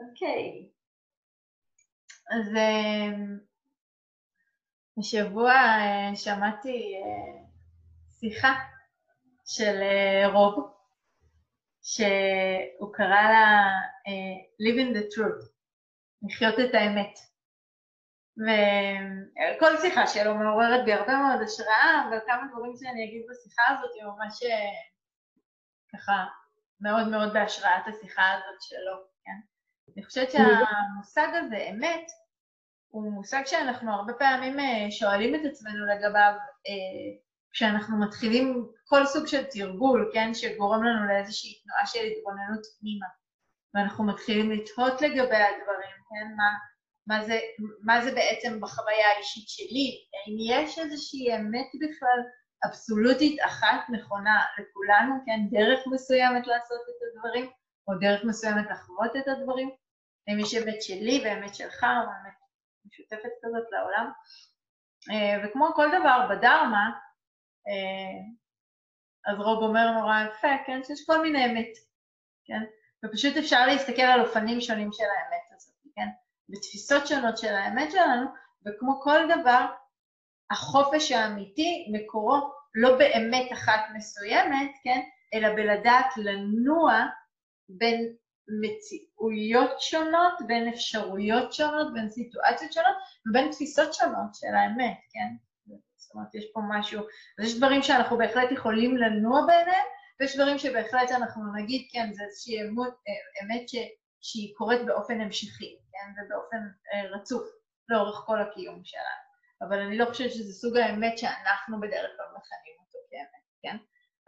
אוקיי. אז השבוע שמעתי שיחה של רוב, שהוא קרא לה Living the Truth, לחיות את האמת. וכל שיחה שלו מעוררת בי הרבה מאוד השראה, אבל כמה דברים שאני אגיד בשיחה הזאת הם ממש ככה מאוד מאוד בהשראת השיחה הזאת שלו, כן? אני חושבת שהמושג הזה, אמת, הוא מושג שאנחנו הרבה פעמים שואלים את עצמנו לגביו כשאנחנו מתחילים כל סוג של תרגול, כן, שגורם לנו לאיזושהי תנועה של התבוננות פנימה, ואנחנו מתחילים לתהות לגבי הדברים, כן, מה, מה, זה, מה זה בעצם בחוויה האישית שלי, האם יש איזושהי אמת בכלל אבסולוטית אחת נכונה לכולנו, כן, דרך מסוימת לעשות את הדברים, או דרך מסוימת לחוות את הדברים, האם יש אמת שלי ואמת שלך, או אמת משותפת כזאת לעולם. וכמו כל דבר בדרמה, אז רוב אומר נורא יפה, כן, שיש כל מיני אמת, כן, ופשוט אפשר להסתכל על אופנים שונים של האמת הזאת, כן, בתפיסות שונות של האמת שלנו, וכמו כל דבר, החופש האמיתי מקורו לא באמת אחת מסוימת, כן, אלא בלדעת לנוע בין מציאויות שונות, בין אפשרויות שונות, בין סיטואציות שונות ובין תפיסות שונות של האמת, כן? זאת אומרת, יש פה משהו, אז יש דברים שאנחנו בהחלט יכולים לנוע ביניהם, ויש דברים שבהחלט אנחנו נגיד, כן, זה איזושהי אמות, אמת ש, שהיא קורית באופן המשכי, כן, ובאופן אה, רצוף לאורך כל הקיום שלנו. אבל אני לא חושבת שזה סוג האמת שאנחנו בדרך כלל מכנים אותו כאמת, כן?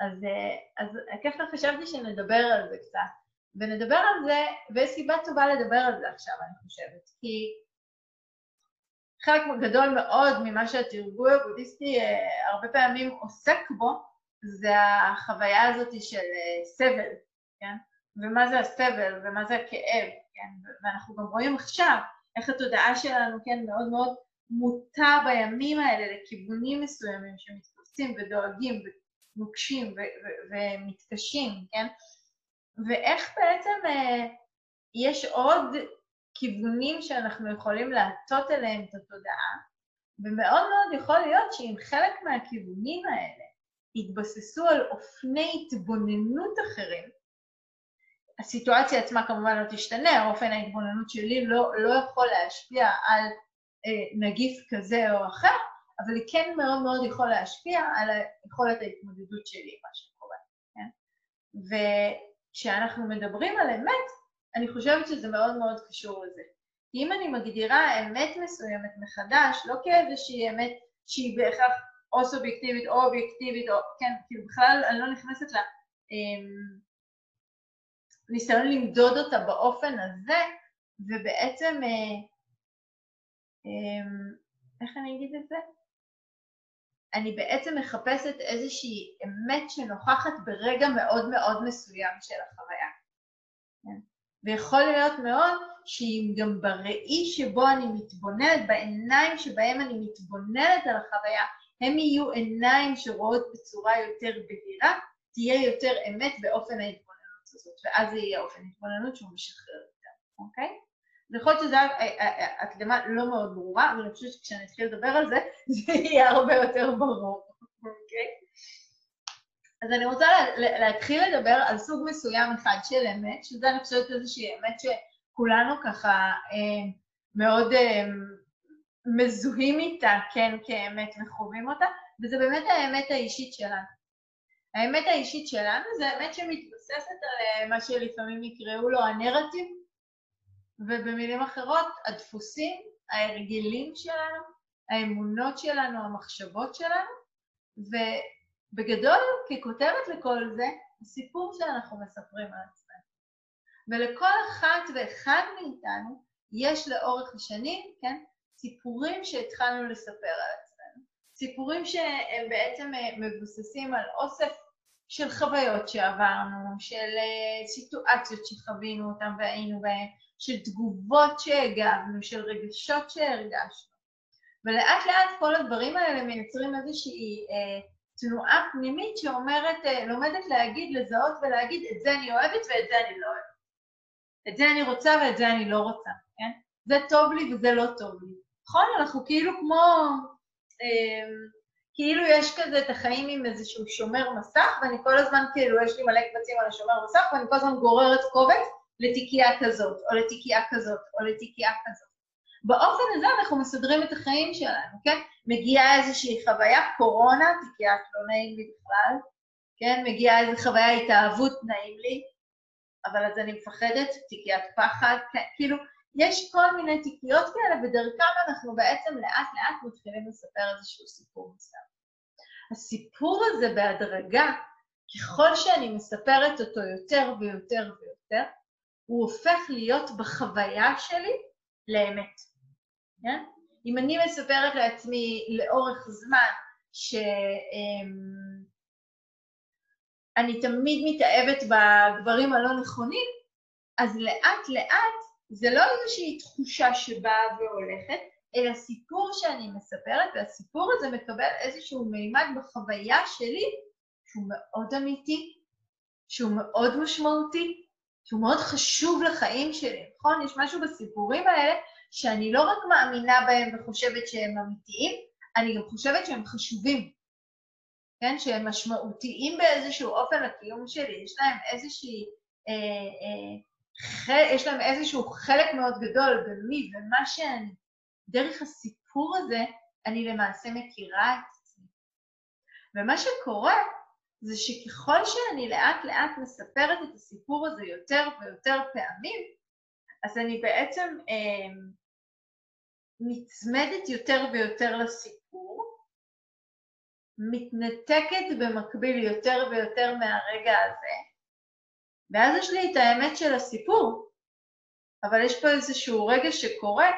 אז, אה, אז ככה חשבתי שנדבר על זה קצת. ונדבר על זה, ויש סיבה טובה לדבר על זה עכשיו, אני חושבת, כי חלק גדול מאוד ממה שהתרגול הבודהיסטי אה, הרבה פעמים עוסק בו, זה החוויה הזאת של אה, סבל, כן? ומה זה הסבל ומה זה הכאב, כן? ואנחנו גם רואים עכשיו איך התודעה שלנו, כן, מאוד מאוד מוטה בימים האלה לכיוונים מסוימים שמתפסים ודואגים ונוקשים ומתקשים, כן? ואיך בעצם אה, יש עוד כיוונים שאנחנו יכולים להטות אליהם את התודעה, ומאוד מאוד יכול להיות שאם חלק מהכיוונים האלה יתבססו על אופני התבוננות אחרים, הסיטואציה עצמה כמובן לא תשתנה, אופן ההתבוננות שלי לא, לא יכול להשפיע על אה, נגיף כזה או אחר, אבל היא כן מאוד מאוד יכול להשפיע על יכולת ההתמודדות שלי, מה שקורה, כן? וכשאנחנו מדברים על אמת, אני חושבת שזה מאוד מאוד קשור לזה. כי אם אני מגדירה אמת מסוימת מחדש, לא כאיזושהי אמת שהיא בהכרח או סובייקטיבית או אובייקטיבית, או כן, כאילו בכלל אני לא נכנסת לניסיון אמ, למדוד אותה באופן הזה, ובעצם, אה, אמ, איך אני אגיד את זה? אני בעצם מחפשת איזושהי אמת שנוכחת ברגע מאוד מאוד מסוים של החוויה. כן? ויכול להיות מאוד שאם גם בראי שבו אני מתבוננת, בעיניים שבהם אני מתבוננת על החוויה, הם יהיו עיניים שרואות בצורה יותר בהירה, תהיה יותר אמת באופן ההתבוננות הזאת, ואז זה יהיה אופן התבוננות שהוא משחרר יותר, אוקיי? יכול להיות שזו הקדמה לא מאוד ברורה, אבל אני חושבת שכשאני אתחיל לדבר על זה, זה יהיה הרבה יותר ברור, אוקיי? אז אני רוצה להתחיל לדבר על סוג מסוים אחד של אמת, שזה אני חושבת איזושהי אמת שכולנו ככה אה, מאוד אה, מזוהים איתה, כן, כאמת וחווים אותה, וזה באמת האמת האישית שלנו. האמת האישית שלנו זה האמת שמתבססת על אה, מה שלפעמים יקראו לו הנרטיב, ובמילים אחרות, הדפוסים, ההרגלים שלנו, האמונות שלנו, המחשבות שלנו, ובגדול, ככותבת לכל זה, הסיפור שאנחנו מספרים על עצמנו. ולכל אחת ואחד מאיתנו יש לאורך השנים, כן, סיפורים שהתחלנו לספר על עצמנו. סיפורים שהם בעצם אה, מבוססים על אוסף של חוויות שעברנו, של אה, סיטואציות שחווינו אותן והיינו בהן, של תגובות שהגבנו, של רגשות שהרגשנו. ולאט לאט כל הדברים האלה מייצרים איזושהי אה, תנועה פנימית שאומרת, אה, לומדת להגיד, לזהות ולהגיד, את זה אני אוהבת ואת זה אני לא אוהבת. את זה אני רוצה ואת זה אני לא רוצה, כן? זה טוב לי וזה לא טוב לי. נכון? אנחנו כאילו כמו... אה, כאילו יש כזה את החיים עם איזשהו שומר מסך, ואני כל הזמן כאילו, יש לי מלא קבצים על השומר מסך, ואני כל הזמן גוררת קובץ לתיקייה כזאת, או לתיקייה כזאת, או לתיקייה כזאת. באופן הזה אנחנו מסדרים את החיים שלנו, כן? מגיעה איזושהי חוויה, קורונה, תיקיית לא נעים לי בכלל, כן? מגיעה איזו חוויה התאהבות, נעים לי, אבל אז אני מפחדת, תיקיית פחד, כן? כאילו, יש כל מיני תיקיות כאלה, ודרכם אנחנו בעצם לאט לאט מתחילים לספר איזשהו סיפור מסוים. הסיפור הזה בהדרגה, ככל שאני מספרת אותו יותר ויותר ויותר, הוא הופך להיות בחוויה שלי לאמת. כן? אם אני מספרת לעצמי לאורך זמן שאני אמ, תמיד מתאהבת בדברים הלא נכונים, אז לאט לאט זה לא איזושהי תחושה שבאה והולכת, אלא סיפור שאני מספרת, והסיפור הזה מקבל איזשהו מימד בחוויה שלי שהוא מאוד אמיתי, שהוא מאוד משמעותי, שהוא מאוד חשוב לחיים שלי, נכון? יש משהו בסיפורים האלה שאני לא רק מאמינה בהם וחושבת שהם אמיתיים, אני גם חושבת שהם חשובים, כן? שהם משמעותיים באיזשהו אופן לקיום שלי, יש להם איזושהי... אה, אה, יש להם איזשהו חלק מאוד גדול במי ומה שאני. דרך הסיפור הזה אני למעשה מכירה את עצמי. ומה שקורה זה שככל שאני לאט לאט מספרת את הסיפור הזה יותר ויותר פעמים, אז אני בעצם אה, נצמדת יותר ויותר לסיפור, מתנתקת במקביל יותר ויותר מהרגע הזה, ואז יש לי את האמת של הסיפור, אבל יש פה איזשהו רגע שקורה,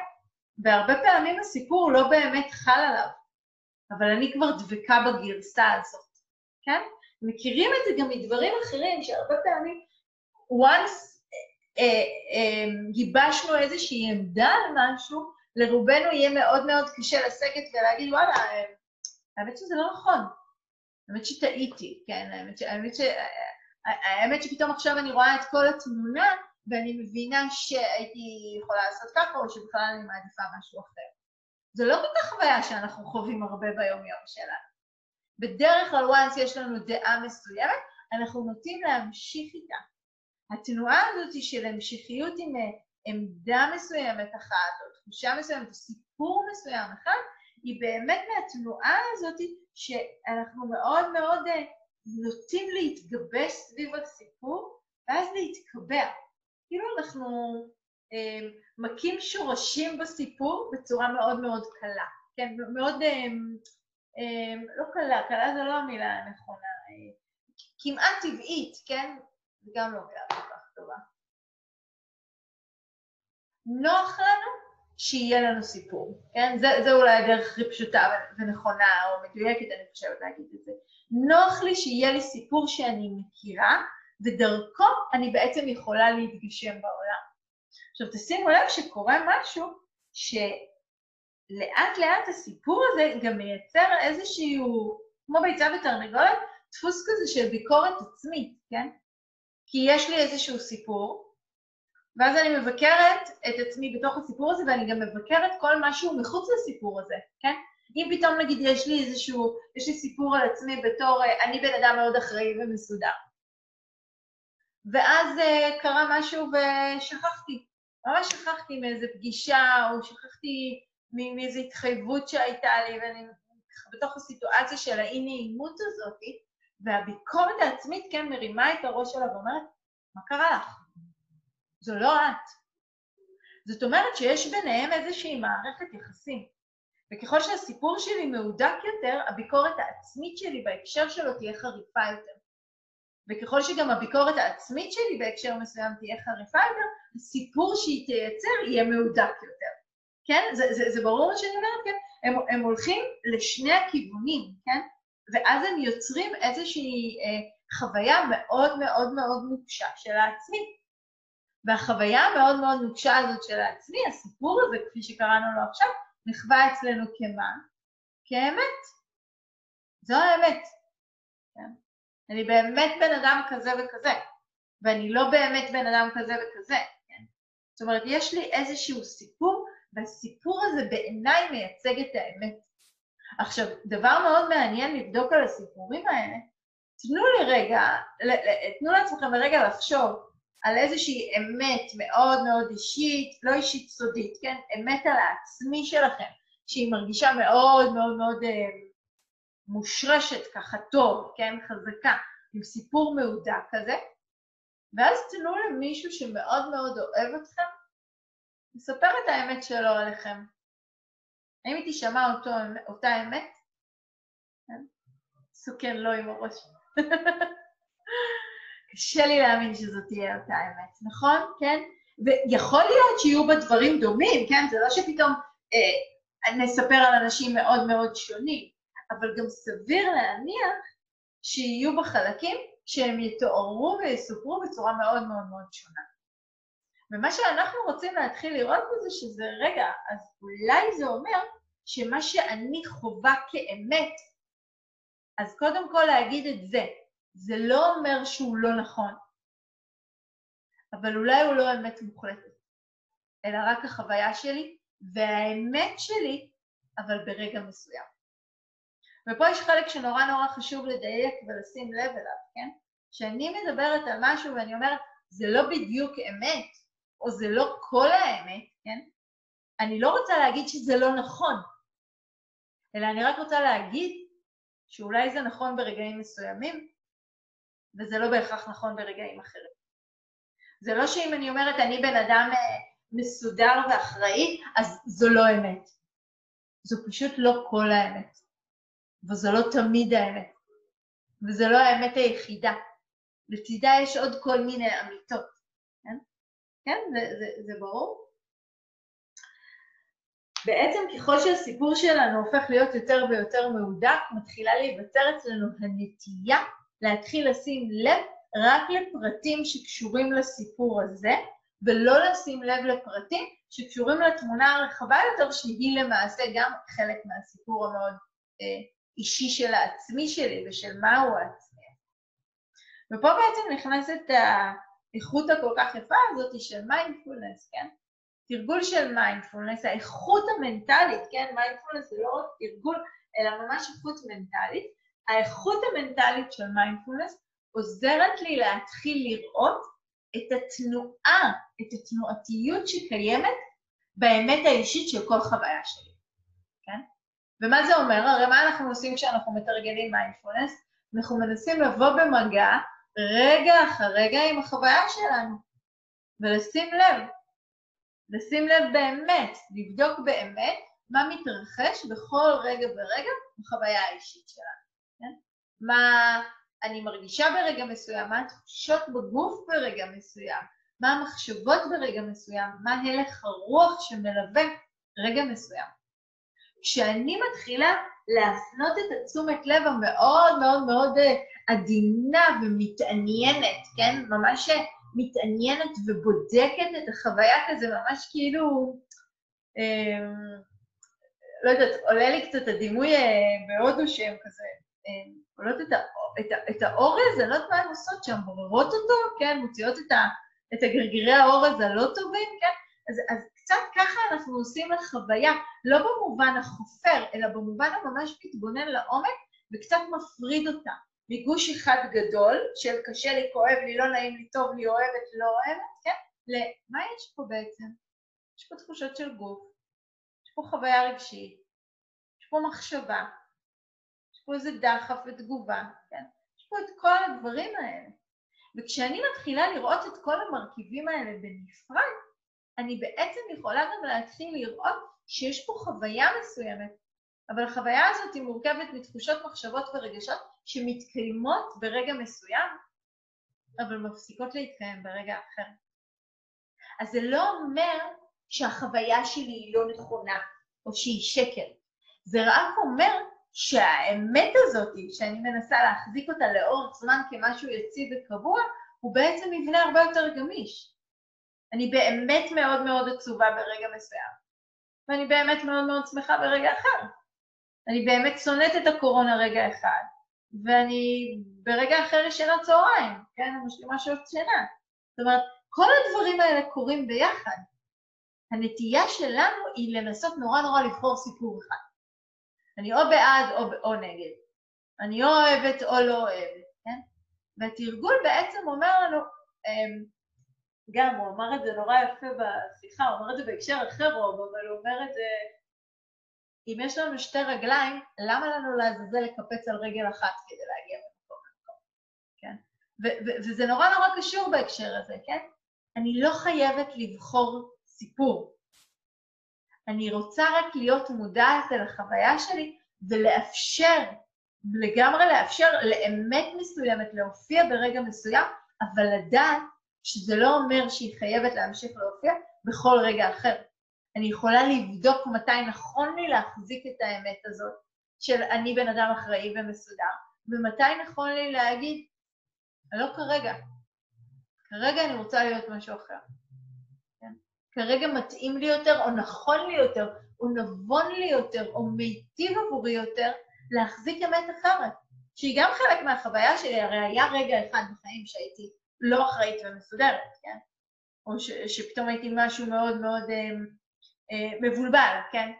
והרבה פעמים הסיפור לא באמת חל עליו, אבל אני כבר דבקה בגרסה הזאת, כן? מכירים את זה גם מדברים אחרים, שהרבה פעמים, once אה, אה, גיבשנו איזושהי עמדה על משהו, לרובנו יהיה מאוד מאוד קשה לסגת ולהגיד, וואלה, אה, האמת שזה לא נכון, האמת שטעיתי, כן, האמת, ש... האמת, ש... האמת שפתאום עכשיו אני רואה את כל התמונה ואני מבינה שהייתי יכולה לעשות ככה או שבכלל אני מעדיפה משהו אחר. זו לא כל כך חוויה שאנחנו חווים הרבה ביום-יום שלנו. בדרך כלל once יש לנו דעה מסוימת, אנחנו נוטים להמשיך איתה. התנועה הזאת של המשכיות עם אה, עמדה מסוימת אחת, או תחושה מסוימת, או סיפור מסוים אחד, היא באמת מהתנועה הזאת שאנחנו מאוד מאוד אה, נוטים להתגבש סביב הסיפור, ואז להתקבע. כאילו אנחנו אה, מכים שורשים בסיפור בצורה מאוד מאוד קלה, כן? מאוד, אה, לא קלה, קלה זה לא המילה הנכונה, אה, כמעט טבעית, כן? זה גם לא מילה כל כך טובה. נוח לנו שיהיה לנו סיפור, כן? זה, זה אולי הדרך הכי פשוטה ונכונה או מדויקת, אני חושבת להגיד את זה. נוח לי שיהיה לי סיפור שאני מכירה, ודרכו אני בעצם יכולה להתגשם בעולם. עכשיו תשימו לב שקורה משהו שלאט לאט הסיפור הזה גם מייצר איזשהו, כמו ביצה ותרנגולת, דפוס כזה של ביקורת עצמית, כן? כי יש לי איזשהו סיפור, ואז אני מבקרת את עצמי בתוך הסיפור הזה, ואני גם מבקרת כל משהו מחוץ לסיפור הזה, כן? אם פתאום נגיד יש לי איזשהו, יש לי סיפור על עצמי בתור, אה, אני בן אדם מאוד אחראי ומסודר. ואז uh, קרה משהו ושכחתי, ממש שכחתי מאיזה פגישה, או שכחתי מאיזו התחייבות שהייתה לי, ואני בתוך הסיטואציה של האי-נעימות הזאת, והביקורת העצמית כן מרימה את הראש שלה ואומרת, מה קרה לך? זו לא את. זאת אומרת שיש ביניהם איזושהי מערכת יחסים. וככל שהסיפור שלי מהודק יותר, הביקורת העצמית שלי בהקשר שלו תהיה חריפה יותר. וככל שגם הביקורת העצמית שלי בהקשר מסוים תהיה חריפה יותר, הסיפור שהיא תייצר יהיה מהודק יותר. כן? זה, זה, זה ברור מה שאני אומרת, כן? הם, הם הולכים לשני הכיוונים, כן? ואז הם יוצרים איזושהי אה, חוויה מאוד מאוד מאוד נוקשה של העצמי. והחוויה המאוד מאוד נוקשה הזאת של העצמי, הסיפור הזה, כפי שקראנו לו עכשיו, נחווה אצלנו כמה? כאמת. זו האמת. כן? אני באמת בן אדם כזה וכזה, ואני לא באמת בן אדם כזה וכזה. כן? זאת אומרת, יש לי איזשהו סיפור, והסיפור הזה בעיניי מייצג את האמת. עכשיו, דבר מאוד מעניין לבדוק על הסיפורים האלה, תנו לי רגע, תנו לעצמכם לרגע לחשוב על איזושהי אמת מאוד מאוד אישית, לא אישית סודית, כן? אמת על העצמי שלכם, שהיא מרגישה מאוד מאוד מאוד אה, מושרשת ככה טוב, כן? חזקה, עם סיפור מהודק כזה, ואז תנו למישהו שמאוד מאוד אוהב אתכם, לספר את האמת שלו עליכם. האם היא תשמע אותו, אותה אמת? כן? סוכן לא עם הראש. קשה לי להאמין שזאת תהיה אותה אמת, נכון? כן? ויכול להיות שיהיו בה דברים דומים, כן? זה לא שפתאום אה, נספר על אנשים מאוד מאוד שונים, אבל גם סביר להניח שיהיו בה חלקים שהם יתוארו ויסופרו בצורה מאוד מאוד מאוד שונה. ומה שאנחנו רוצים להתחיל לראות בזה שזה, רגע, אז אולי זה אומר שמה שאני חווה כאמת, אז קודם כל להגיד את זה, זה לא אומר שהוא לא נכון, אבל אולי הוא לא אמת מוחלטת, אלא רק החוויה שלי והאמת שלי, אבל ברגע מסוים. ופה יש חלק שנורא נורא חשוב לדייק ולשים לב אליו, כן? כשאני מדברת על משהו ואני אומרת, זה לא בדיוק אמת, או זה לא כל האמת, כן? אני לא רוצה להגיד שזה לא נכון, אלא אני רק רוצה להגיד שאולי זה נכון ברגעים מסוימים, וזה לא בהכרח נכון ברגעים אחרים. זה לא שאם אני אומרת אני בן אדם אה, מסודר ואחראי, אז זו לא אמת. זו פשוט לא כל האמת, וזו לא תמיד האמת, וזו לא האמת היחידה. לצידה יש עוד כל מיני אמיתות? כן, זה, זה, זה ברור? בעצם ככל שהסיפור שלנו הופך להיות יותר ויותר מהודק, מתחילה להיווצר אצלנו הנטייה להתחיל לשים לב רק לפרטים שקשורים לסיפור הזה, ולא לשים לב לפרטים שקשורים לתמונה הרחבה יותר, שהיא למעשה גם חלק מהסיפור המאוד אה, אישי של העצמי שלי ושל מהו העצמי. ופה בעצם נכנסת האיכות הכל כך יפה הזאת של מיינדפולנס, כן? תרגול של מיינדפולנס, האיכות המנטלית, כן? מיינדפולנס זה לא רק תרגול, אלא ממש איכות מנטלית. האיכות המנטלית של מיינדפולנס עוזרת לי להתחיל לראות את התנועה, את התנועתיות שקיימת באמת האישית של כל חוויה שלי, כן? ומה זה אומר? הרי מה אנחנו עושים כשאנחנו מתרגלים מיינדפולנס? אנחנו מנסים לבוא במגע רגע אחר רגע עם החוויה שלנו, ולשים לב, לשים לב באמת, לבדוק באמת מה מתרחש בכל רגע ורגע בחוויה האישית שלנו, כן? מה אני מרגישה ברגע מסוים, מה התחושות בגוף ברגע מסוים, מה המחשבות ברגע מסוים, מה הלך הרוח שמלווה רגע מסוים. כשאני מתחילה להפנות את התשומת לב המאוד מאוד מאוד אה, עדינה ומתעניינת, כן? ממש מתעניינת ובודקת את החוויה כזה, ממש כאילו, אה, לא יודעת, עולה לי קצת הדימוי אה, בהודו שהם כזה, אה, עולות את, את, את האורז, אני לא יודעת מה הן עושות שם, בוררות אותו, כן? מוציאות את, ה, את הגרגירי האורז הלא טובים, כן? אז, אז קצת ככה אנחנו עושים לחוויה, לא במובן החופר, אלא במובן הממש מתבונן לעומק וקצת מפריד אותה. מגוש אחד גדול, של קשה לי, כואב לי, לא נעים לי, טוב לי, אוהבת, לא אוהבת, כן? למה יש פה בעצם? יש פה תחושות של גוף, יש פה חוויה רגשית, יש פה מחשבה, יש פה איזה דחף ותגובה, כן? יש פה את כל הדברים האלה. וכשאני מתחילה לראות את כל המרכיבים האלה בנפרד, אני בעצם יכולה גם להתחיל לראות שיש פה חוויה מסוימת, אבל החוויה הזאת היא מורכבת מתחושות, מחשבות ורגשות שמתקיימות ברגע מסוים, אבל מפסיקות להתקיים ברגע אחר. אז זה לא אומר שהחוויה שלי היא לא נכונה, או שהיא שקר. זה רק אומר שהאמת הזאת, שאני מנסה להחזיק אותה לאורך זמן כמשהו יציב וקבוע, הוא בעצם מבנה הרבה יותר גמיש. אני באמת מאוד מאוד עצובה ברגע מסוים, ואני באמת מאוד מאוד שמחה ברגע אחר. אני באמת שונאת את הקורונה רגע אחד, ואני ברגע אחר ישנה צהריים, כן? אני משלימה שעות שינה. זאת אומרת, כל הדברים האלה קורים ביחד. הנטייה שלנו היא לנסות נורא נורא לבחור סיפור אחד. אני או בעד או, או נגד. אני או אוהבת או לא אוהבת, כן? והתרגול בעצם אומר לנו, אמ, גם הוא אמר את זה נורא יפה בשיחה, הוא אמר את זה בהקשר אחר רוב, אבל הוא אומר את זה, אם יש לנו שתי רגליים, למה לנו לעזאזל לקפץ על רגל אחת כדי להגיע ממקום למקום, כן? וזה נורא נורא קשור בהקשר הזה, כן? אני לא חייבת לבחור סיפור. אני רוצה רק להיות מודעת אל החוויה שלי ולאפשר, לגמרי לאפשר לאמת מסוימת להופיע ברגע מסוים, אבל לדעת שזה לא אומר שהיא חייבת להמשיך להופיע בכל רגע אחר. אני יכולה לבדוק מתי נכון לי להחזיק את האמת הזאת של אני בן אדם אחראי ומסודר, ומתי נכון לי להגיד, לא כרגע, כרגע אני רוצה להיות משהו אחר. כן? כרגע מתאים לי יותר, או נכון לי יותר, או נבון לי יותר, או מיטיב עבורי יותר, להחזיק אמת אחרת, שהיא גם חלק מהחוויה שלי, הרי היה רגע אחד בחיים שהייתי לא אחראית ומסודרת, כן? או ש, שפתאום הייתי משהו מאוד מאוד אה, מבולבל, כן?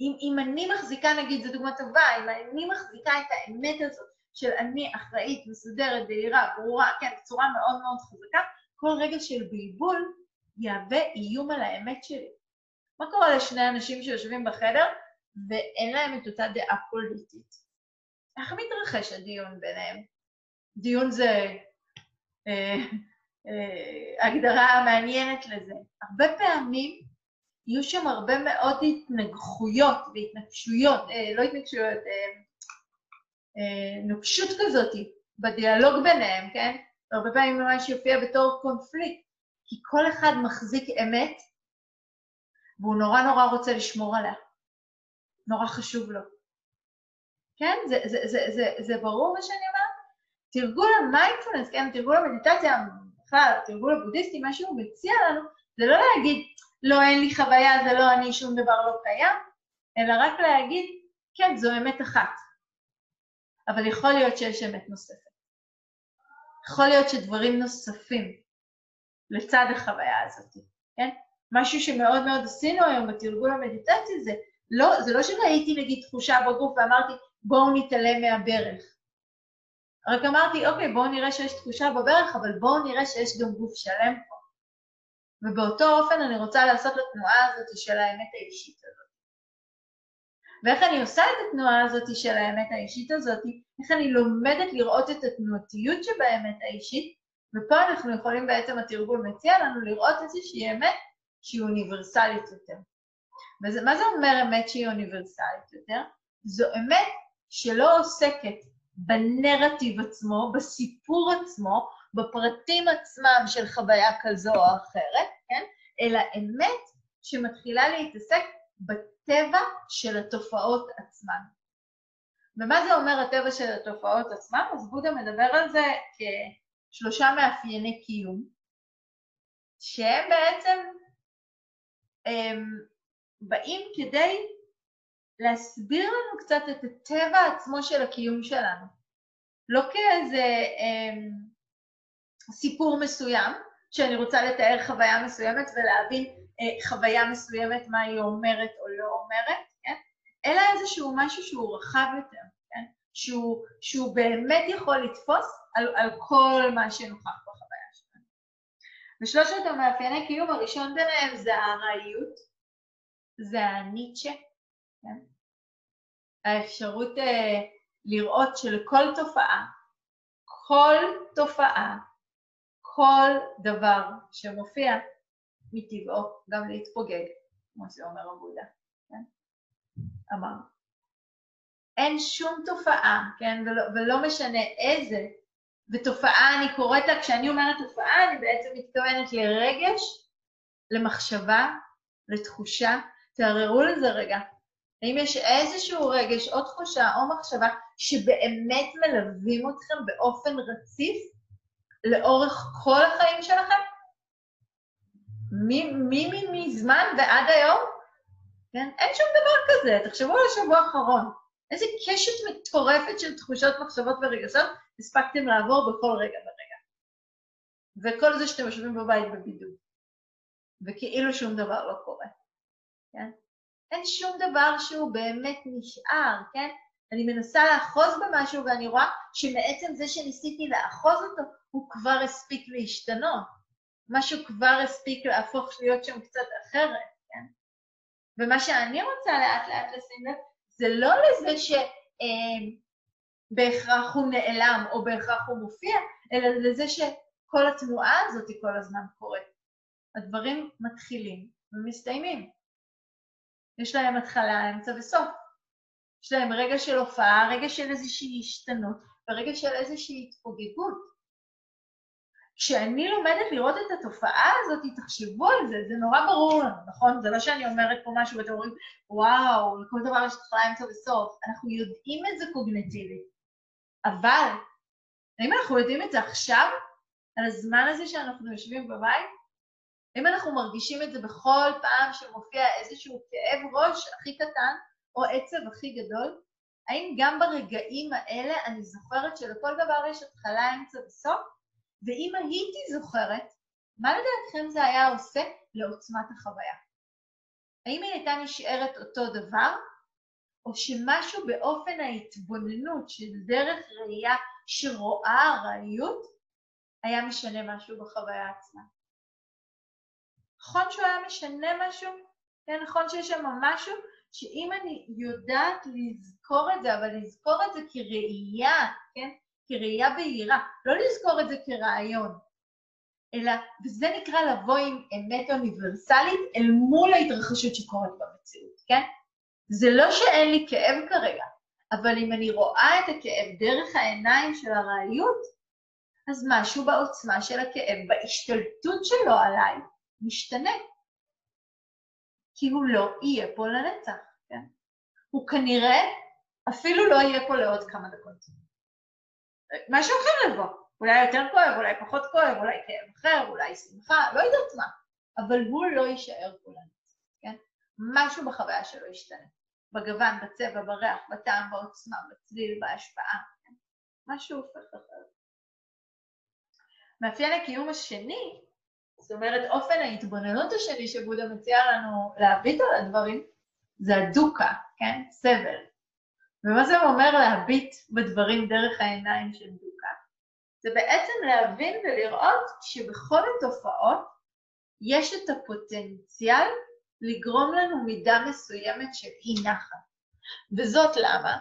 אם, אם אני מחזיקה, נגיד, זו דוגמה טובה, אם אני מחזיקה את האמת הזאת של אני אחראית, מסודרת, בהירה, ברורה, כן, בצורה מאוד מאוד חזקה, כל רגע של בלבול יהווה איום על האמת שלי. מה קורה לשני אנשים שיושבים בחדר ואין להם את אותה דעה פוליטית? איך מתרחש הדיון ביניהם? דיון זה אה, אה, הגדרה מעניינת לזה. הרבה פעמים יהיו שם הרבה מאוד התנגחויות והתנגשויות, אה, לא התנגשויות, נוקשות כזאת בדיאלוג ביניהם, כן? הרבה פעמים ממש יופיע בתור קונפליקט, כי כל אחד מחזיק אמת והוא נורא נורא רוצה לשמור עליה. נורא חשוב לו. כן? זה, זה, זה, זה, זה ברור מה שאני אומרת? תרגול המיינדפולנס, כן, תרגול המדיטציה, בכלל, תרגול הבודהיסטי, מה שהוא מציע לנו, זה לא להגיד, לא, אין לי חוויה, זה לא אני, שום דבר לא קיים, אלא רק להגיד, כן, זו אמת אחת. אבל יכול להיות שיש אמת נוספת. יכול להיות שדברים נוספים לצד החוויה הזאת, כן? משהו שמאוד מאוד עשינו היום בתרגול המדיטציה זה, לא, זה לא שראיתי נגיד תחושה בגוף ואמרתי, בואו נתעלם מהברך. רק אמרתי, אוקיי, בואו נראה שיש תחושה בברך, אבל בואו נראה שיש גם גוף שלם פה. ובאותו אופן אני רוצה לעשות לתנועה הזאת של האמת האישית הזאת. ואיך אני עושה את התנועה הזאת של האמת האישית הזאת, איך אני לומדת לראות את התנועתיות שבאמת האישית, ופה אנחנו יכולים בעצם, התרגול מציע לנו לראות איזושהי אמת שהיא אוניברסלית יותר. ומה זה אומר אמת שהיא אוניברסלית יותר? זו אמת שלא עוסקת בנרטיב עצמו, בסיפור עצמו, בפרטים עצמם של חוויה כזו או אחרת, כן? אלא אמת שמתחילה להתעסק בטבע של התופעות עצמן. ומה זה אומר הטבע של התופעות עצמן? אז בודה מדבר על זה כשלושה מאפייני קיום, שהם בעצם הם, באים כדי להסביר לנו קצת את הטבע עצמו של הקיום שלנו. לא כאיזה אה, סיפור מסוים, שאני רוצה לתאר חוויה מסוימת ולהבין אה, חוויה מסוימת, מה היא אומרת או לא אומרת, כן? אלא איזשהו משהו שהוא רחב יותר, כן? שהוא, שהוא באמת יכול לתפוס על, על כל מה שנוכח בחוויה שלנו. ושלושת המאפייני קיום הראשון ביניהם זה הארעיות, זה הניטשה, כן? האפשרות uh, לראות שלכל תופעה, כל תופעה, כל דבר שמופיע מטבעו גם להתפוגג, כמו שאומר הבודה, כן? אמר. אין שום תופעה, כן, ולא, ולא משנה איזה, ותופעה אני קוראת לה, כשאני אומרת תופעה, אני בעצם מתכוונת לרגש, למחשבה, לתחושה. תערערו לזה רגע. האם יש איזשהו רגש או תחושה או מחשבה שבאמת מלווים אתכם באופן רציף לאורך כל החיים שלכם? מי מזמן ועד היום? כן? אין שום דבר כזה, תחשבו על השבוע האחרון. איזה קשת מטורפת של תחושות, מחשבות ורגשות הספקתם לעבור בכל רגע ורגע. וכל זה שאתם יושבים בבית בבידוד, וכאילו שום דבר לא קורה, כן? אין שום דבר שהוא באמת נשאר, כן? אני מנסה לאחוז במשהו ואני רואה שמעצם זה שניסיתי לאחוז אותו, הוא כבר הספיק להשתנות. משהו כבר הספיק להפוך להיות שם קצת אחרת, כן? ומה שאני רוצה לאט לאט לשים לב, זה לא לזה שבהכרח אה, הוא נעלם או בהכרח הוא מופיע, אלא לזה שכל התנועה הזאת כל הזמן קורית. הדברים מתחילים ומסתיימים. יש להם התחלה, אמצע וסוף. יש להם רגע של הופעה, רגע של איזושהי השתנות ורגע של איזושהי התפוגגות. כשאני לומדת לראות את התופעה הזאת, תחשבו על זה, זה נורא ברור לנו, נכון? זה לא שאני אומרת פה משהו ואתם אומרים, וואו, לכל דבר יש התחלה, אמצע וסוף. אנחנו יודעים את זה קוגנטיבית. אבל, האם אנחנו יודעים את זה עכשיו, על הזמן הזה שאנחנו יושבים בבית? האם אנחנו מרגישים את זה בכל פעם שמופיע איזשהו כאב ראש הכי קטן, או עצב הכי גדול? האם גם ברגעים האלה אני זוכרת שלכל דבר יש התחלה, אמצע וסוף? ואם הייתי זוכרת, מה לדעתכם זה היה עושה לעוצמת החוויה? האם היא הייתה נשארת אותו דבר, או שמשהו באופן ההתבוננות של דרך ראייה שרואה ארעיות, היה משנה משהו בחוויה עצמה? נכון שהוא היה משנה משהו? כן, נכון שיש שם משהו שאם אני יודעת לזכור את זה, אבל לזכור את זה כראייה, כן? כראייה בהירה, לא לזכור את זה כרעיון, אלא, וזה נקרא לבוא עם אמת אוניברסלית אל מול ההתרחשות שקורית במציאות, כן? זה לא שאין לי כאב כרגע, אבל אם אני רואה את הכאב דרך העיניים של הראיות, אז משהו בעוצמה של הכאב, בהשתלטות שלו עליי, משתנה. כי הוא לא יהיה פה לנצח, כן? הוא כנראה אפילו לא יהיה פה לעוד כמה דקות. משהו אחר לבוא. אולי יותר כואב, אולי פחות כואב, אולי כאב אחר, אולי שמחה, לא יודעת מה. אבל הוא לא יישאר פה לנצח, כן? משהו בחוויה שלו ישתנה. בגוון, בצבע, בריח, בטעם, בעוצמה, בצליל, בהשפעה. כן? משהו הופך אחרת. מאפיין הקיום השני, זאת אומרת אופן ההתבוננות השני שבודה מציע לנו להביט על הדברים, זה הדוקה, כן? סבל. ומה זה אומר להביט בדברים דרך העיניים של דוקה? זה בעצם להבין ולראות שבכל התופעות יש את הפוטנציאל לגרום לנו מידה מסוימת של אי נחת. וזאת למה?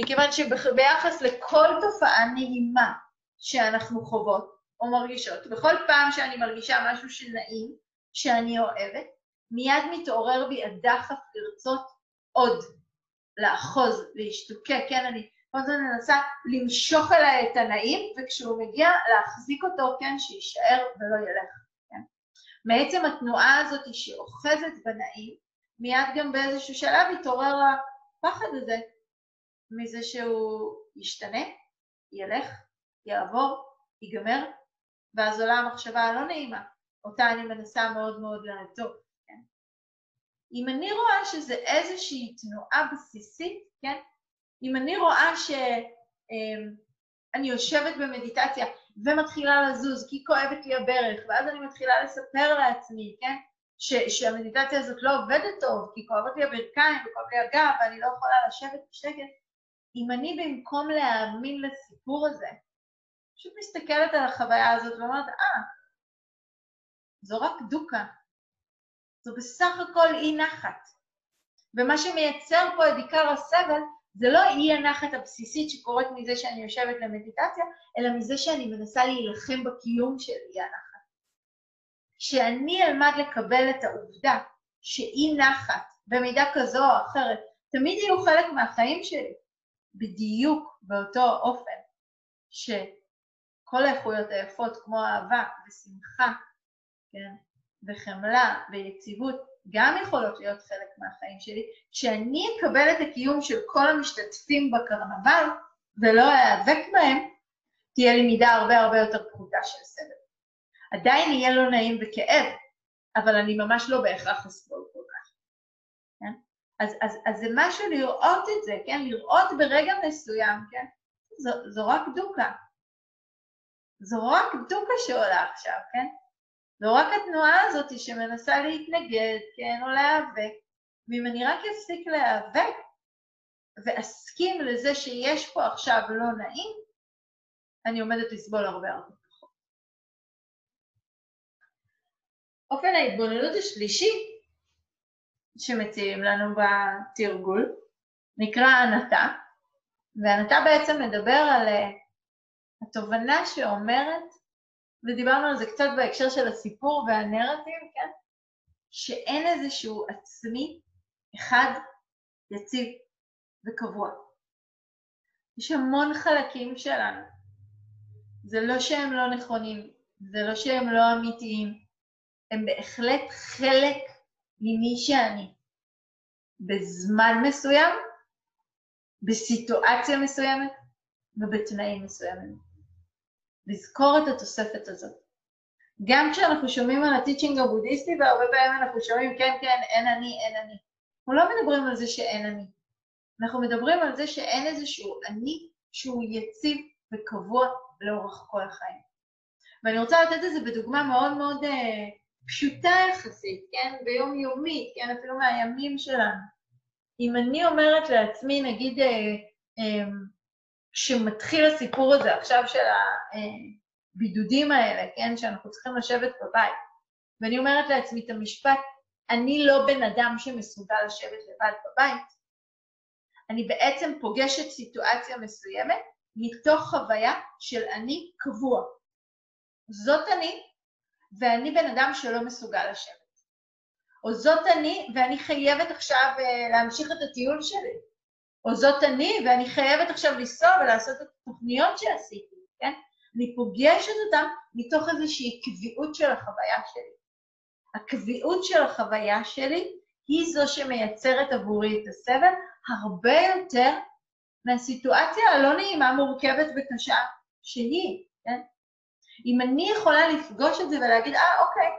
מכיוון שביחס לכל תופעה נעימה שאנחנו חוות או מרגישות, בכל פעם שאני מרגישה משהו שנעים, שאני אוהבת, מיד מתעורר בי הדחף לרצות עוד, לאחוז, להשתוקק, כן, אני כל הזמן מנסה למשוך אליי את הנעים, וכשהוא מגיע להחזיק אותו, כן, שיישאר ולא ילך, כן. מעצם התנועה הזאת שאוחזת בנעים, מיד גם באיזשהו שלב התעורר הפחד הזה מזה שהוא ישתנה, ילך, יעבור, ייגמר, ואז עולה המחשבה הלא נעימה, אותה אני מנסה מאוד מאוד לעזוב. אם אני רואה שזה איזושהי תנועה בסיסית, כן? אם אני רואה שאני אמ, יושבת במדיטציה ומתחילה לזוז כי כואבת לי הברך, ואז אני מתחילה לספר לעצמי, כן? ש- שהמדיטציה הזאת לא עובדת טוב, כי כואבת לי הברכיים וכואב לי הגב ואני לא יכולה לשבת בשקט, אם אני במקום להאמין לסיפור הזה, פשוט מסתכלת על החוויה הזאת ואומרת, אה, זו רק דוקה, זו בסך הכל אי נחת. ומה שמייצר פה את עיקר הסבל זה לא אי הנחת הבסיסית שקורית מזה שאני יושבת למדיטציה, אלא מזה שאני מנסה להילחם בקיום של אי הנחת. כשאני אלמד לקבל את העובדה שאי נחת, במידה כזו או אחרת, תמיד יהיו חלק מהחיים שלי, בדיוק באותו אופן, שכל האיכויות היפות כמו אהבה ושמחה, כן, וחמלה ויציבות גם יכולות להיות חלק מהחיים שלי, כשאני אקבל את הקיום של כל המשתתפים בקרנבל ולא איאבק בהם, תהיה לי מידה הרבה הרבה יותר פחותה של סבל. עדיין יהיה לא נעים וכאב, אבל אני ממש לא בהכרח אסבול כל כך. כן? אז, אז, אז זה משהו לראות את זה, כן? לראות ברגע מסוים, כן? זו, זו רק דוקה. זו רק דוקה שעולה עכשיו, כן? זו רק התנועה הזאת שמנסה להתנגד, כן, או להיאבק, ואם אני רק אפסיק להיאבק ואסכים לזה שיש פה עכשיו לא נעים, אני עומדת לסבול הרבה הרבה פחות. אופן ההתבוננות השלישי שמציעים לנו בתרגול נקרא ענתה, וענתה בעצם מדבר על אה, התובנה שאומרת, ודיברנו על זה קצת בהקשר של הסיפור והנרטיב, כן? שאין איזשהו עצמי אחד יציב וקבוע. יש המון חלקים שלנו. זה לא שהם לא נכונים, זה לא שהם לא אמיתיים, הם בהחלט חלק ממי שאני. בזמן מסוים, בסיטואציה מסוימת ובתנאים מסוימים. לזכור את התוספת הזאת. גם כשאנחנו שומעים על הטיצ'ינג הבודהיסטי, והרבה פעמים אנחנו שומעים כן, כן, אין אני, אין אני. אנחנו לא מדברים על זה שאין אני. אנחנו מדברים על זה שאין איזשהו אני שהוא יציב וקבוע לאורך כל החיים. ואני רוצה לתת את זה בדוגמה מאוד מאוד אה, פשוטה יחסית, כן? ביומיומית, כן? אפילו מהימים שלנו. אם אני אומרת לעצמי, נגיד, אה, אה, כשמתחיל הסיפור הזה עכשיו של הבידודים האלה, כן? שאנחנו צריכים לשבת בבית, ואני אומרת לעצמי את המשפט, אני לא בן אדם שמסוגל לשבת לבד בבית, אני בעצם פוגשת סיטואציה מסוימת מתוך חוויה של אני קבוע. זאת אני, ואני בן אדם שלא מסוגל לשבת. או זאת אני, ואני חייבת עכשיו uh, להמשיך את הטיול שלי. או זאת אני, ואני חייבת עכשיו לנסוע ולעשות את התוכניות שעשיתי, כן? אני פוגשת אותם מתוך איזושהי קביעות של החוויה שלי. הקביעות של החוויה שלי היא זו שמייצרת עבורי את הסבל הרבה יותר מהסיטואציה הלא נעימה, מורכבת וקשה שהיא, כן? אם אני יכולה לפגוש את זה ולהגיד, אה, אוקיי,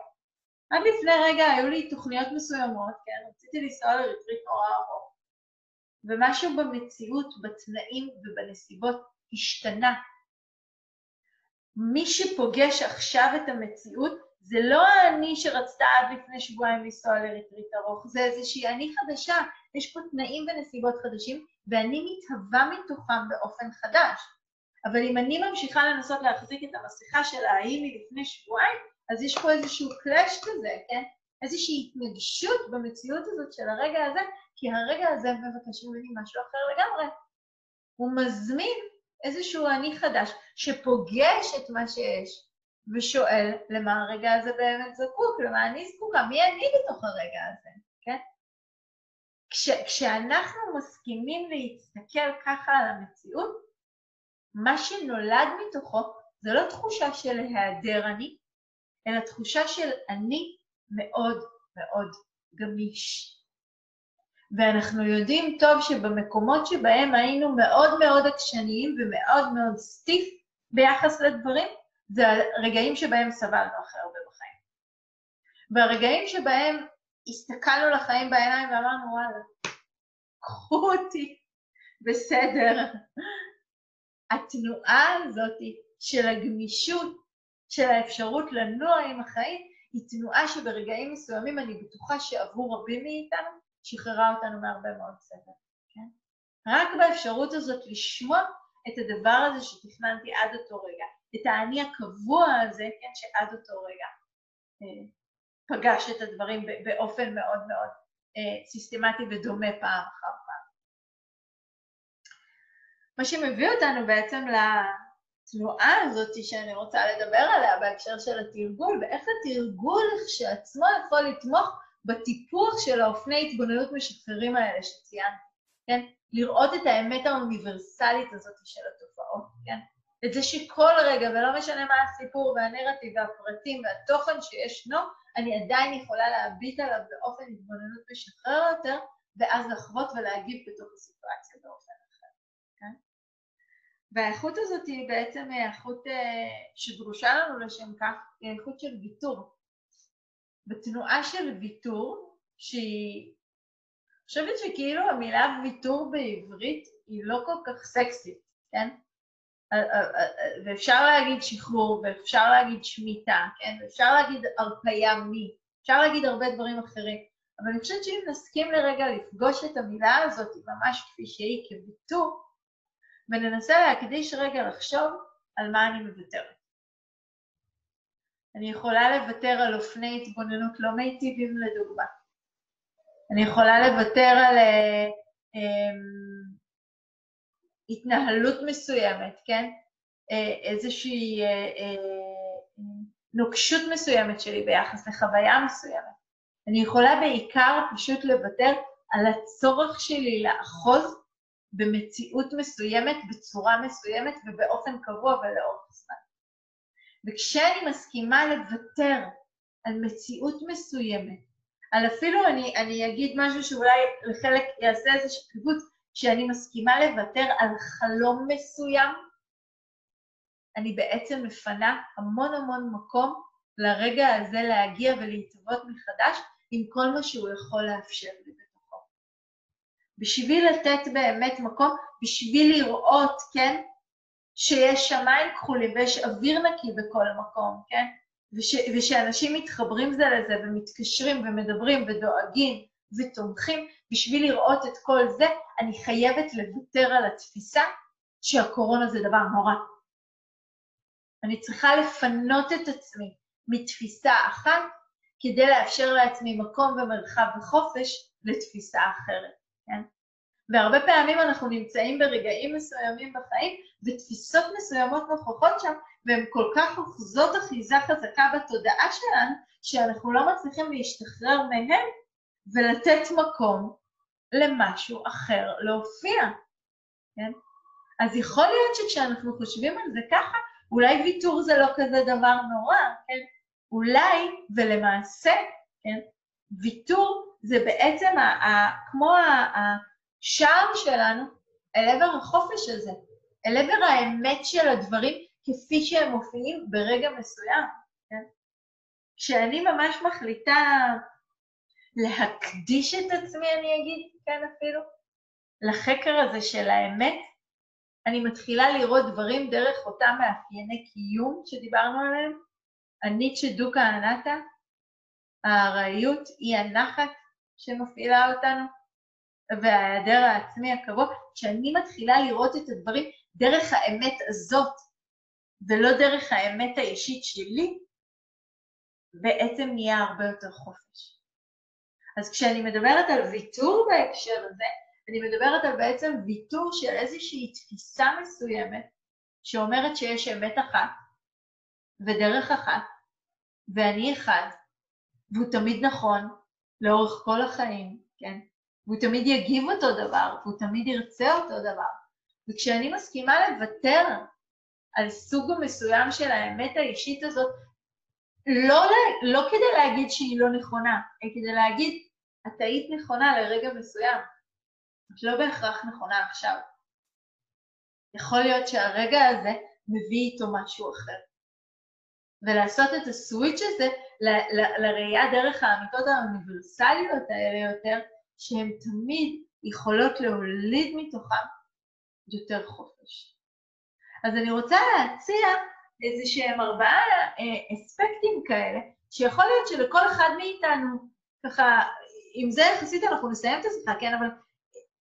עד לפני רגע היו לי תוכניות מסוימות, כן? רציתי לנסוע לריטריט נורא ארוך, ומשהו במציאות, בתנאים ובנסיבות השתנה. מי שפוגש עכשיו את המציאות זה לא האני שרצתה עד לפני שבועיים לנסוע לריטריט ארוך, זה איזושהי אני חדשה, יש פה תנאים ונסיבות חדשים, ואני מתהווה מתוכם באופן חדש. אבל אם אני ממשיכה לנסות להחזיק את המסכה של ההיא מלפני שבועיים, אז יש פה איזשהו קלאש כזה, כן? איזושהי התנגשות במציאות הזאת של הרגע הזה, כי הרגע הזה מבקש ממני משהו אחר לגמרי. הוא מזמין איזשהו אני חדש שפוגש את מה שיש ושואל למה הרגע הזה באמת זקוק, למה אני זקוקה, מי אני בתוך הרגע הזה, כן? כש, כשאנחנו מסכימים להסתכל ככה על המציאות, מה שנולד מתוכו זה לא תחושה של היעדר אני, אלא תחושה של אני מאוד מאוד גמיש. ואנחנו יודעים טוב שבמקומות שבהם היינו מאוד מאוד עקשניים ומאוד מאוד סטיף ביחס לדברים, זה הרגעים שבהם סבלנו הכי הרבה בחיים. והרגעים שבהם הסתכלנו לחיים בעיניים ואמרנו, וואלה, קחו אותי, בסדר. התנועה הזאת של הגמישות, של האפשרות לנוע עם החיים, היא תנועה שברגעים מסוימים אני בטוחה שעבור רבים מאיתנו שחררה אותנו מהרבה מאוד סבל, כן? רק באפשרות הזאת לשמוע את הדבר הזה שתכננתי עד אותו רגע, את האני הקבוע הזה, כן, שעד אותו רגע אה, פגש את הדברים באופן מאוד מאוד אה, סיסטמטי ודומה פעם אחר פעם. מה שמביא אותנו בעצם לתנועה הזאת שאני רוצה לדבר עליה בהקשר של התרגול, ואיך התרגול כשעצמו יכול לתמוך בטיפוח של האופני התבוננות משחררים האלה שציינתי, כן? לראות את האמת האוניברסלית הזאת של התופעות, כן? את זה שכל רגע, ולא משנה מה הסיפור והנרטיב והפרטים והתוכן שישנו, אני עדיין יכולה להביט עליו באופן התבוננות משחרר יותר, ואז לחוות ולהגיב בתוך הסיטואציה באופן? והאיכות הזאת היא בעצם איכות אה, שדרושה לנו לשם כך, היא איכות של ויתור. בתנועה של ויתור, שהיא... אני חושבת שכאילו המילה ויתור בעברית היא לא כל כך סקסית, כן? ואפשר להגיד שחרור, ואפשר להגיד שמיטה, כן? ואפשר להגיד הרפאיה מי, אפשר להגיד הרבה דברים אחרים. אבל אני חושבת שאם נסכים לרגע לפגוש את המילה הזאת ממש כפי שהיא, כוויתור, וננסה להקדיש רגע לחשוב על מה אני מוותרת. אני יכולה לוותר על אופני התבוננות לא מיטיבים לדוגמה. אני יכולה לוותר על אה, אה, התנהלות מסוימת, כן? אה, איזושהי אה, אה, נוקשות מסוימת שלי ביחס לחוויה מסוימת. אני יכולה בעיקר פשוט לוותר על הצורך שלי לאחוז במציאות מסוימת, בצורה מסוימת ובאופן קבוע ולאורך זמן. וכשאני מסכימה לוותר על מציאות מסוימת, על אפילו אני, אני אגיד משהו שאולי לחלק יעשה איזשהו קיבוץ, כשאני מסכימה לוותר על חלום מסוים, אני בעצם מפנה המון המון מקום לרגע הזה להגיע ולהתהוות מחדש עם כל מה שהוא יכול לאפשר לי. בשביל לתת באמת מקום, בשביל לראות, כן, שיש שמיים כחולים ויש אוויר נקי בכל המקום, כן? וש, ושאנשים מתחברים זה לזה ומתקשרים ומדברים ודואגים ותומכים, בשביל לראות את כל זה, אני חייבת לוותר על התפיסה שהקורונה זה דבר נורא. אני צריכה לפנות את עצמי מתפיסה אחת כדי לאפשר לעצמי מקום ומרחב וחופש לתפיסה אחרת, כן? והרבה פעמים אנחנו נמצאים ברגעים מסוימים בחיים, ותפיסות מסוימות נוכחות שם, והן כל כך אוחזות אחיזה חזקה בתודעה שלנו, שאנחנו לא מצליחים להשתחרר מהן ולתת מקום למשהו אחר להופיע, כן? אז יכול להיות שכשאנחנו חושבים על זה ככה, אולי ויתור זה לא כזה דבר נורא, כן? אולי, ולמעשה, כן? ויתור זה בעצם ה, ה, כמו השער שלנו אל עבר החופש הזה, אל עבר האמת של הדברים כפי שהם מופיעים ברגע מסוים, כן? כשאני ממש מחליטה להקדיש את עצמי, אני אגיד, כן אפילו, לחקר הזה של האמת, אני מתחילה לראות דברים דרך אותם מאפייני קיום שדיברנו עליהם, הניטשה דוקה אנטה, הארעיות, אי הנחת שמפעילה אותנו, וההיעדר העצמי הקבוע, כשאני מתחילה לראות את הדברים דרך האמת הזאת, ולא דרך האמת האישית שלי, בעצם נהיה הרבה יותר חופש. אז כשאני מדברת על ויתור בהקשר הזה, אני מדברת על בעצם ויתור של איזושהי תפיסה מסוימת שאומרת שיש אמת אחת ודרך אחת, ואני אחד, והוא תמיד נכון לאורך כל החיים, כן? והוא תמיד יגיב אותו דבר, והוא תמיד ירצה אותו דבר. וכשאני מסכימה לוותר על סוג מסוים של האמת האישית הזאת, לא, לא כדי להגיד שהיא לא נכונה, אלא כדי להגיד, את היית נכונה לרגע מסוים, את לא בהכרח נכונה עכשיו. יכול להיות שהרגע הזה מביא איתו משהו אחר. ולעשות את הסוויץ' הזה לראייה דרך האמיתות האוניברסליות האלה יותר, שהן תמיד יכולות להוליד מתוכן יותר חופש. אז אני רוצה להציע איזה שהם ארבעה אה, אספקטים כאלה, שיכול להיות שלכל אחד מאיתנו, ככה, עם זה יחסית אנחנו נסיים את השיחה, כן, אבל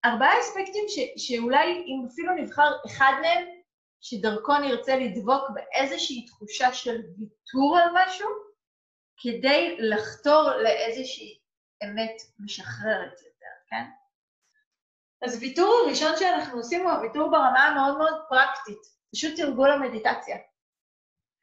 ארבעה אספקטים ש, שאולי אם אפילו נבחר אחד מהם, שדרכו נרצה לדבוק באיזושהי תחושה של ויתור על משהו, כדי לחתור לאיזושהי אמת משחררת יותר, כן? אז ויתור הראשון שאנחנו עושים הוא הוויתור ברמה המאוד מאוד פרקטית, פשוט תרגול המדיטציה.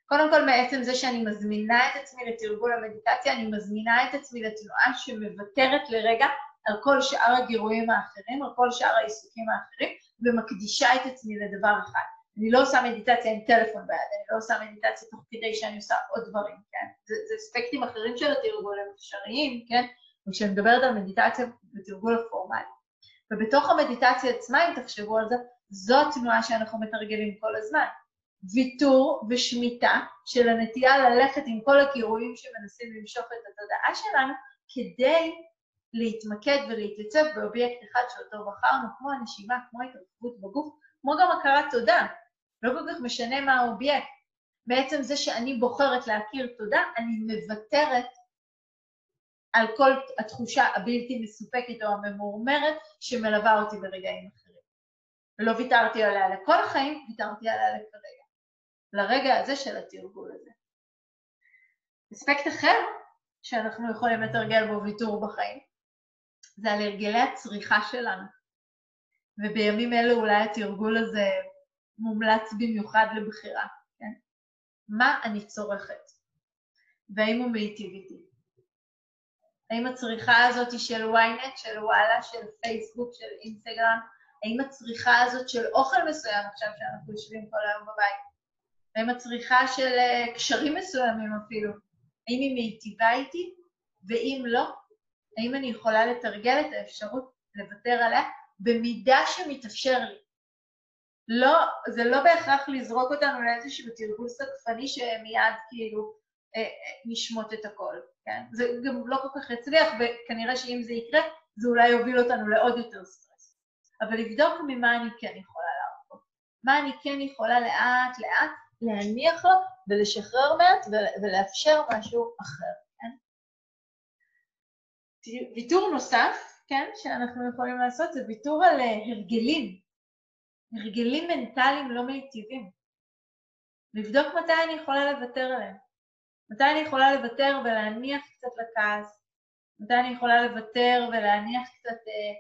קודם כל, מעצם זה שאני מזמינה את עצמי לתרגול המדיטציה, אני מזמינה את עצמי לתנועה שמוותרת לרגע על כל שאר הגירויים האחרים, על כל שאר העיסוקים האחרים, ומקדישה את עצמי לדבר אחד. אני לא עושה מדיטציה עם טלפון ביד, אני לא עושה מדיטציה תוך כדי שאני עושה עוד דברים, כן? זה, זה אספקטים אחרים של התרגול, הם אפשריים, כן? וכשאני מדברת על מדיטציה בתרגול הפורמלי. ובתוך המדיטציה עצמה, אם תחשבו על זה, זו התנועה שאנחנו מתרגלים כל הזמן. ויתור ושמיטה של הנטייה ללכת עם כל הגירויים שמנסים למשוך את התודעה שלנו, כדי להתמקד ולהתייצב באובייקט אחד שאותו בחרנו, כמו הנשימה, כמו התרחבות בגוף, כמו גם הכרת תודה. לא כל כך משנה מה האובייקט. בעצם זה שאני בוחרת להכיר תודה, אני מוותרת על כל התחושה הבלתי מסופקת או הממורמרת שמלווה אותי ברגעים אחרים. לא ויתרתי עליה לכל החיים, ויתרתי עליה לכרגע. לרגע הזה של התרגול הזה. אספקט אחר שאנחנו יכולים לתרגל בו ויתור בחיים, זה על הרגלי הצריכה שלנו. ובימים אלו אולי התרגול הזה מומלץ במיוחד לבחירה, כן? מה אני צורכת? והאם הוא מיטיב איתי? האם הצריכה הזאת של ynet, של וואלה, של פייסבוק, של אינסטגרם, האם הצריכה הזאת של אוכל מסוים עכשיו שאנחנו יושבים כל היום בבית, האם הצריכה של אה, קשרים מסוימים אפילו, האם היא מיטיבה איתי, ואם לא, האם אני יכולה לתרגל את האפשרות לוותר עליה במידה שמתאפשר לי. לא, זה לא בהכרח לזרוק אותנו לאיזשהו תרגול סקפני שמיד כאילו אה, אה, נשמוט את הכל, כן? זה גם לא כל כך יצליח, וכנראה שאם זה יקרה, זה אולי יוביל אותנו לעוד יותר סטרס. אבל לבדוק ממה אני כן יכולה לעבוד. מה אני כן יכולה לאט לאט להניח לו ולשחרר מעט ולאפשר משהו אחר, כן? ויתור נוסף, כן, שאנחנו יכולים לעשות זה ויתור על אה, הרגלים, הרגלים מנטליים לא מיטיבים. לבדוק מתי אני יכולה לוותר עליהם. מתי אני יכולה לוותר ולהניח קצת לכעס, מתי אני יכולה לוותר ולהניח קצת אה,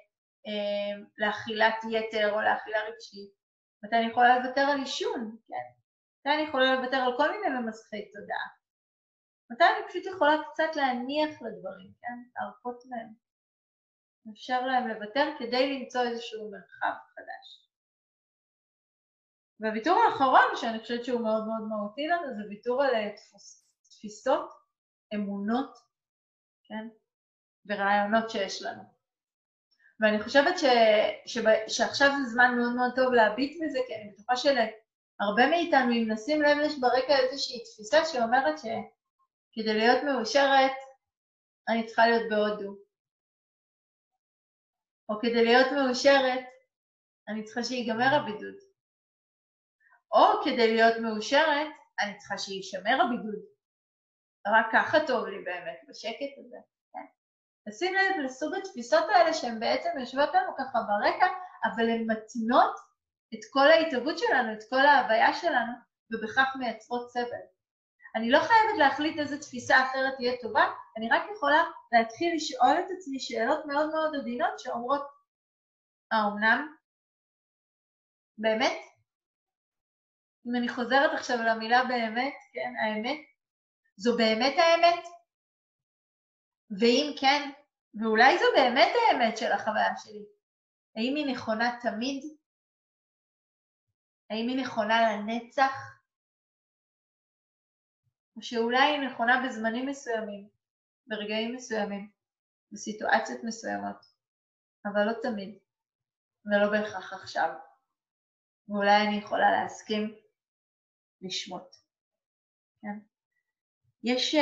אה, לאכילת יתר או לאכילה רגשית, מתי אני יכולה לוותר על עישון, כן? מתי אני יכולה לוותר על כל מיני ממסכי תודעה? מתי אני פשוט יכולה קצת להניח לדברים, כן? להרפות מהם. אפשר להם לוותר כדי למצוא איזשהו מרחב חדש. והוויתור האחרון, שאני חושבת שהוא מאוד מאוד מהותי לנו, זה ויתור על אה, תפוס, תפיסות, אמונות, כן? ורעיונות שיש לנו. ואני חושבת ש, ש, שעכשיו זה זמן מאוד מאוד טוב להביט בזה, כי אני בטוחה שלהרבה מאיתנו, אם נשים לב, יש ברקע איזושהי תפיסה שאומרת שכדי להיות מאושרת, אני צריכה להיות בהודו. או כדי להיות מאושרת, אני צריכה שיגמר הבידוד. או כדי להיות מאושרת, אני צריכה שישמר הבידוד. רק ככה טוב לי באמת, בשקט הזה. כן? תשים לב לסוג התפיסות האלה שהן בעצם יושבות לנו ככה ברקע, אבל הן מתנות את כל ההתהוות שלנו, את כל ההוויה שלנו, ובכך מייצרות סבל. אני לא חייבת להחליט איזה תפיסה אחרת תהיה טובה, אני רק יכולה להתחיל לשאול את עצמי שאלות מאוד מאוד עדינות שאומרות, האומנם? באמת? אם אני חוזרת עכשיו למילה באמת, כן, האמת, זו באמת האמת? ואם כן, ואולי זו באמת האמת של החוויה שלי, האם היא נכונה תמיד? האם היא נכונה לנצח? או שאולי היא נכונה בזמנים מסוימים, ברגעים מסוימים, בסיטואציות מסוימות, אבל לא תמיד, ולא בהכרח עכשיו. ואולי אני יכולה להסכים לשמוט. כן? יש uh,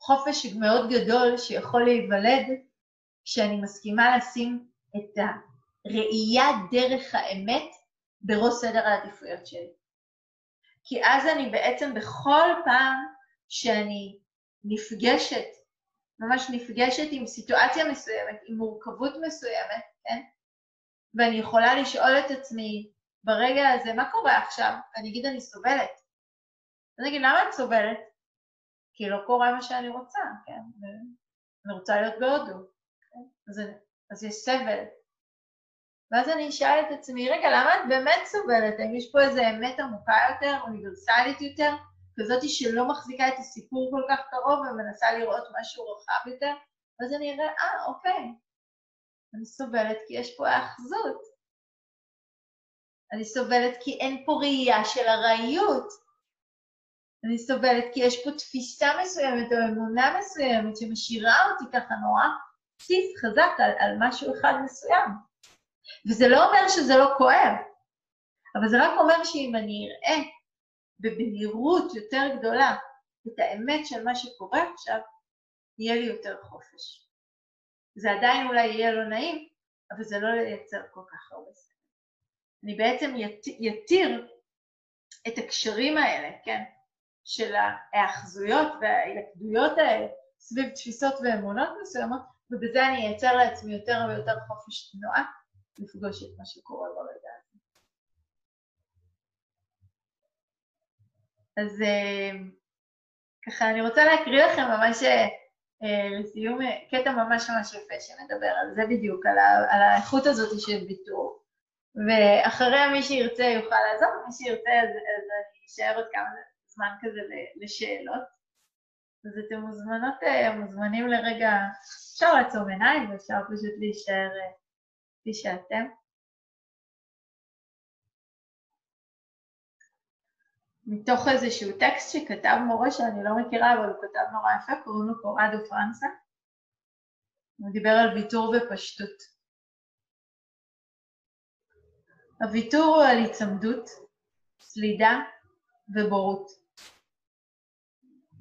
חופש מאוד גדול שיכול להיוולד כשאני מסכימה לשים את הראייה דרך האמת בראש סדר העדיפויות שלי. כי אז אני בעצם בכל פעם שאני נפגשת, ממש נפגשת עם סיטואציה מסוימת, עם מורכבות מסוימת, כן? ואני יכולה לשאול את עצמי ברגע הזה, מה קורה עכשיו? אני אגיד, אני סובלת. אני אגיד, למה את סובלת? כי לא קורה מה שאני רוצה, כן? אני רוצה להיות בהודו, כן? אז, אז יש סבל. ואז אני אשאל את עצמי, רגע, למה את באמת סובלת? האם יש פה איזו אמת עמוקה יותר, אוניברסלית יותר, כזאת שלא מחזיקה את הסיפור כל כך קרוב ומנסה לראות משהו רחב יותר? ואז אני אראה, אה, אוקיי, אני סובלת כי יש פה האחזות. אני סובלת כי אין פה ראייה של ארעיות. אני סובלת כי יש פה תפיסה מסוימת או אמונה מסוימת שמשאירה אותי ככה נורא ציף חזק על, על משהו אחד מסוים. וזה לא אומר שזה לא כואב, אבל זה רק אומר שאם אני אראה בבהירות יותר גדולה את האמת של מה שקורה עכשיו, יהיה לי יותר חופש. זה עדיין אולי יהיה לא נעים, אבל זה לא ייצר כל כך הרבה. אני בעצם יתיר את הקשרים האלה, כן, של ההאחזויות וההילכדויות האלה סביב תפיסות ואמונות מסוימות, ובזה אני אייצר לעצמי יותר ויותר חופש תנועה לפגוש את מה שקורה ברגע הזה. אז אה, ככה אני רוצה להקריא לכם ממש אה, לסיום קטע ממש ממש יפה שמדבר על זה בדיוק, על, ה, על האיכות הזאת של ויתור, ואחריה מי שירצה יוכל לעזור, מי שירצה אז, אז אני אשאר עוד כמה זמן כזה לשאלות. אז אתם מוזמנות, אה, מוזמנים לרגע, אפשר לעצום עיניים ואפשר פשוט להישאר אה, כפי שאתם. מתוך איזשהו טקסט שכתב מורה שאני לא מכירה, אבל הוא כתב נורא יפה, קוראים לו קורדו פרנסה. הוא דיבר על ויתור ופשטות. הוויתור הוא על היצמדות, סלידה ובורות.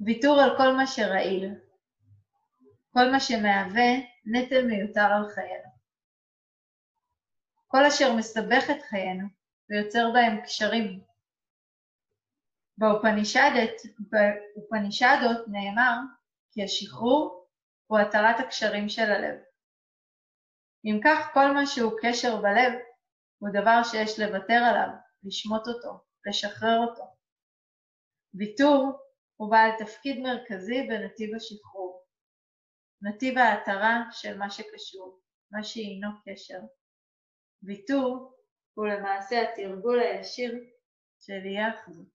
ויתור על כל מה שרעיל, כל מה שמהווה נטל מיותר על חיינו. כל אשר מסבך את חיינו ויוצר בהם קשרים באופנישדות נאמר כי השחרור הוא התרת הקשרים של הלב. אם כך, כל מה שהוא קשר בלב הוא דבר שיש לוותר עליו, לשמוט אותו, לשחרר אותו. ויתור הוא בעל תפקיד מרכזי בנתיב השחרור, נתיב ההתרה של מה שקשור, מה שהינו קשר. ויתור הוא למעשה התרגול הישיר של אי האחדות.